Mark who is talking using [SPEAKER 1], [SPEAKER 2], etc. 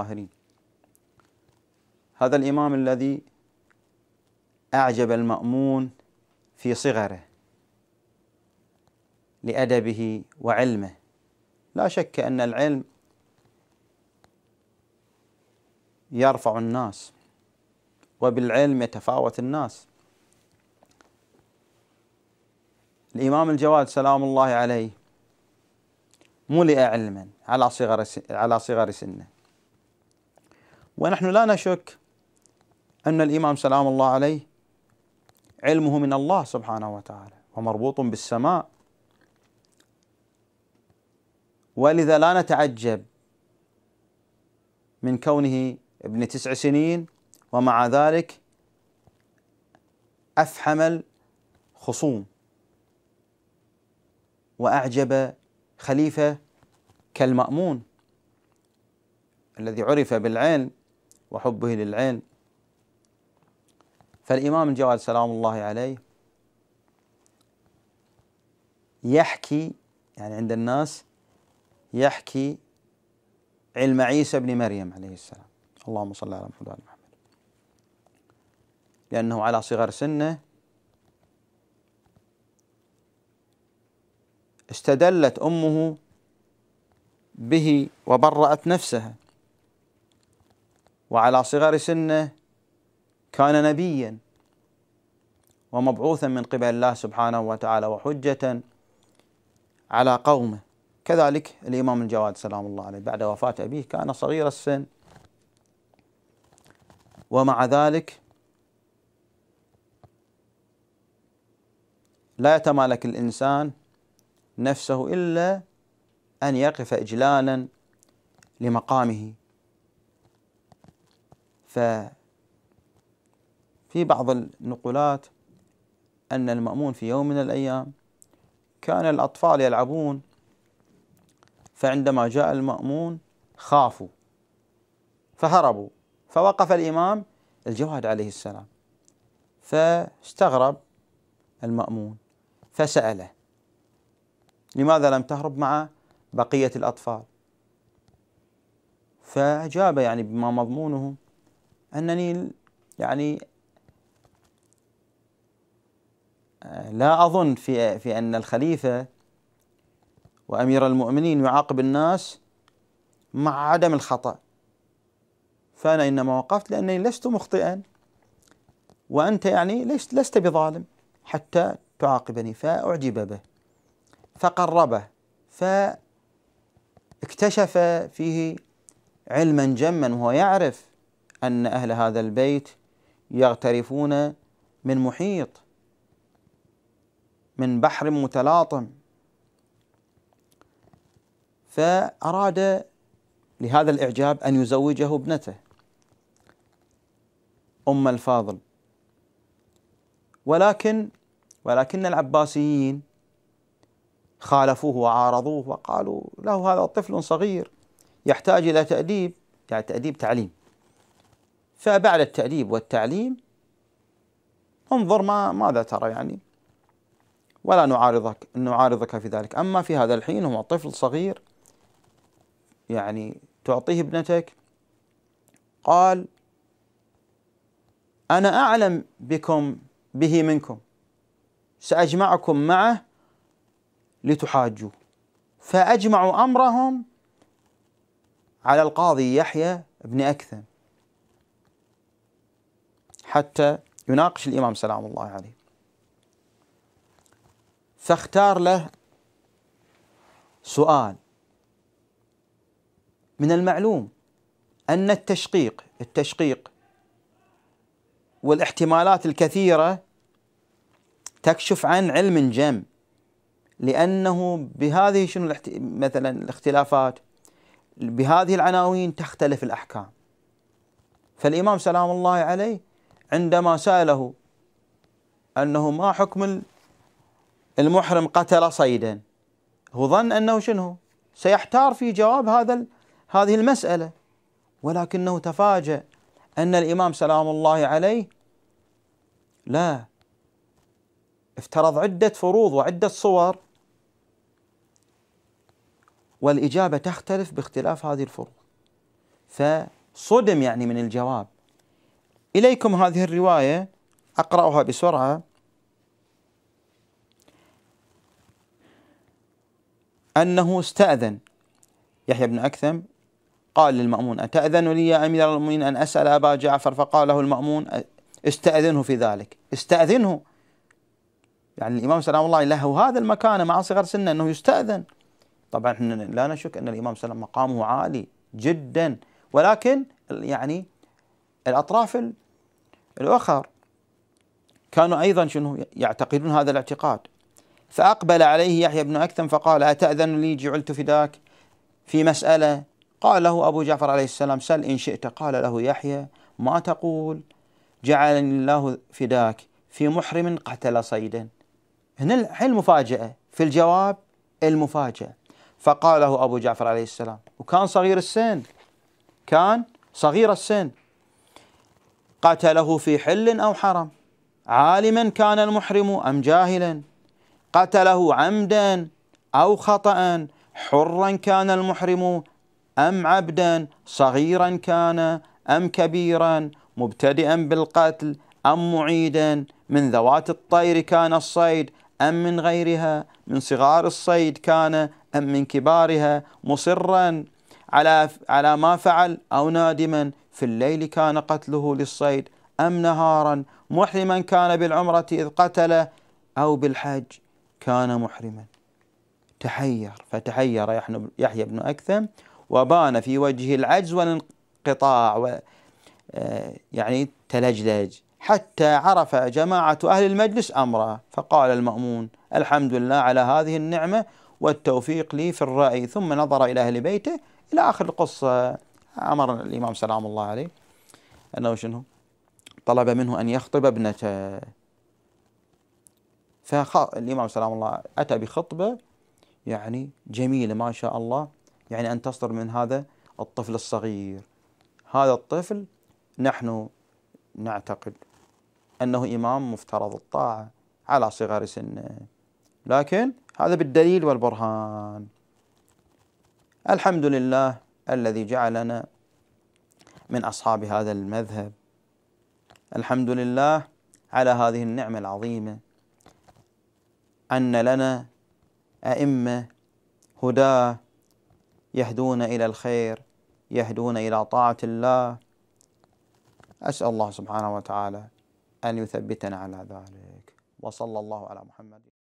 [SPEAKER 1] الطاهرين هذا الإمام الذي أعجب المأمون في صغره لأدبه وعلمه. لا شك أن العلم يرفع الناس وبالعلم يتفاوت الناس. الإمام الجواد سلام الله عليه ملئ علما على صغر على صغر سنه. ونحن لا نشك أن الإمام سلام الله عليه علمه من الله سبحانه وتعالى ومربوط بالسماء. ولذا لا نتعجب من كونه ابن تسع سنين ومع ذلك أفحم الخصوم وأعجب خليفة كالمأمون الذي عرف بالعلم. وحبه للعلم فالإمام الجواد سلام الله عليه يحكي يعني عند الناس يحكي علم عيسى بن مريم عليه السلام. اللهم صل على محمد وعلى محمد. لأنه على صغر سنه استدلت أمه به وبرأت نفسها. وعلى صغر سنه كان نبيا ومبعوثا من قبل الله سبحانه وتعالى وحجة على قومه. كذلك الإمام الجواد سلام الله عليه بعد وفاة أبيه كان صغير السن. ومع ذلك لا يتمالك الإنسان نفسه إلا أن يقف إجلالا لمقامه. ففي بعض النقولات أن المأمون في يوم من الأيام كان الأطفال يلعبون فعندما جاء المأمون خافوا فهربوا فوقف الإمام الجواد عليه السلام فاستغرب المأمون فسأله لماذا لم تهرب مع بقية الأطفال؟ فأجاب يعني بما مضمونه أنني يعني لا أظن في في أن الخليفة وأمير المؤمنين يعاقب الناس مع عدم الخطأ. فأنا إنما وقفت لأنني لست مخطئا وأنت يعني لست لست بظالم حتى تعاقبني فأعجب به فقربه فاكتشف فيه علما جما وهو يعرف أن أهل هذا البيت يغترفون من محيط من بحر متلاطم. فأراد لهذا الإعجاب أن يزوجه ابنته أم الفاضل. ولكن ولكن العباسيين خالفوه وعارضوه وقالوا له هذا طفل صغير يحتاج إلى تأديب يعني تأديب تعليم. فبعد التأديب والتعليم انظر ما ماذا ترى يعني. ولا نعارضك نعارضك في ذلك. أما في هذا الحين هو طفل صغير يعني تعطيه ابنتك قال أنا أعلم بكم به منكم سأجمعكم معه لتحاجوا. فأجمعوا أمرهم على القاضي يحيى بن أكثم. حتى يناقش الإمام سلام الله عليه. فاختار له سؤال. من المعلوم أن التشقيق التشقيق والاحتمالات الكثيرة تكشف عن علم جم. لأنه بهذه شنو مثلا الاختلافات بهذه العناوين تختلف الأحكام. فالإمام سلام الله عليه عندما سأله أنه ما حكم المحرم قتل صيدا هو ظن أنه شنو؟ سيحتار في جواب هذا هذه المسألة. ولكنه تفاجأ أن الإمام سلام الله عليه لا افترض عدة فروض وعدة صور. والإجابة تختلف باختلاف هذه الفروض. فصدم يعني من الجواب. إليكم هذه الرواية. أقرأها بسرعة. أنه استأذن. يحيى بن أكثم قال للمأمون أتأذن لي يا أمير المؤمنين أن أسأل أبا جعفر؟ فقال له المأمون استأذنه في ذلك. استأذنه. يعني الإمام سلام الله له هذا المكان مع صغر سنه أنه يستأذن. طبعا إحنا لا نشك أن الإمام سلام مقامه عالي جدا. ولكن يعني الأطراف الأخر. كانوا أيضا شنو يعتقدون هذا الاعتقاد. فأقبل عليه يحيى بن أكثم فقال أتأذن لي؟ جعلت فداك في مسألة. قال له أبو جعفر عليه السلام سل إن شئت. قال له يحيى ما تقول؟ جعلني الله فداك في محرم قتل صيدا. هنا المفاجأة. في الجواب المفاجأة. فقال له أبو جعفر عليه السلام وكان صغير السن. كان صغير السن. قتله في حل أو حرم. عالما كان المحرم أم جاهلا. قتله عمدا أو خطأ حرا كان المحرم أم عبدا. صغيرا كان أم كبيرا. مبتدئا بالقتل أم معيدا. من ذوات الطير كان الصيد أم من غيرها. من صغار الصيد كان أم من كبارها. مصرا على على ما فعل أو نادما. في الليل كان قتله للصيد أم نهارا محرما كان بالعمرة إذ قتل أو بالحج كان محرما. تحير فتحير يحيى بن أكثم وبان في وجهه العجز والانقطاع و آه، يعني تلجلج. حتى عرف جماعة أهل المجلس أمره فقال المأمون الحمد لله على هذه النعمة والتوفيق لي في الرأي. ثم نظر إلى أهل بيته إلى آخر القصة. أمر الإمام سلام الله عليه. أنه شنو؟ طلب منه أن يخطب ابنته فالإمام سلام الله أتى بخطبة يعني جميلة ما شاء الله يعني أن تصدر من هذا الطفل الصغير. هذا الطفل نحن نعتقد أنه إمام مفترض الطاعة على صغر سنه لكن هذا بالدليل والبرهان. الحمد لله الذي جعلنا من أصحاب هذا المذهب. الحمد لله على هذه النعمة العظيمة أن لنا أئمة هداه يهدون إلى الخير يهدون إلى طاعة الله. أسأل الله سبحانه وتعالى أن يثبتنا على ذلك. وصلى الله على محمد.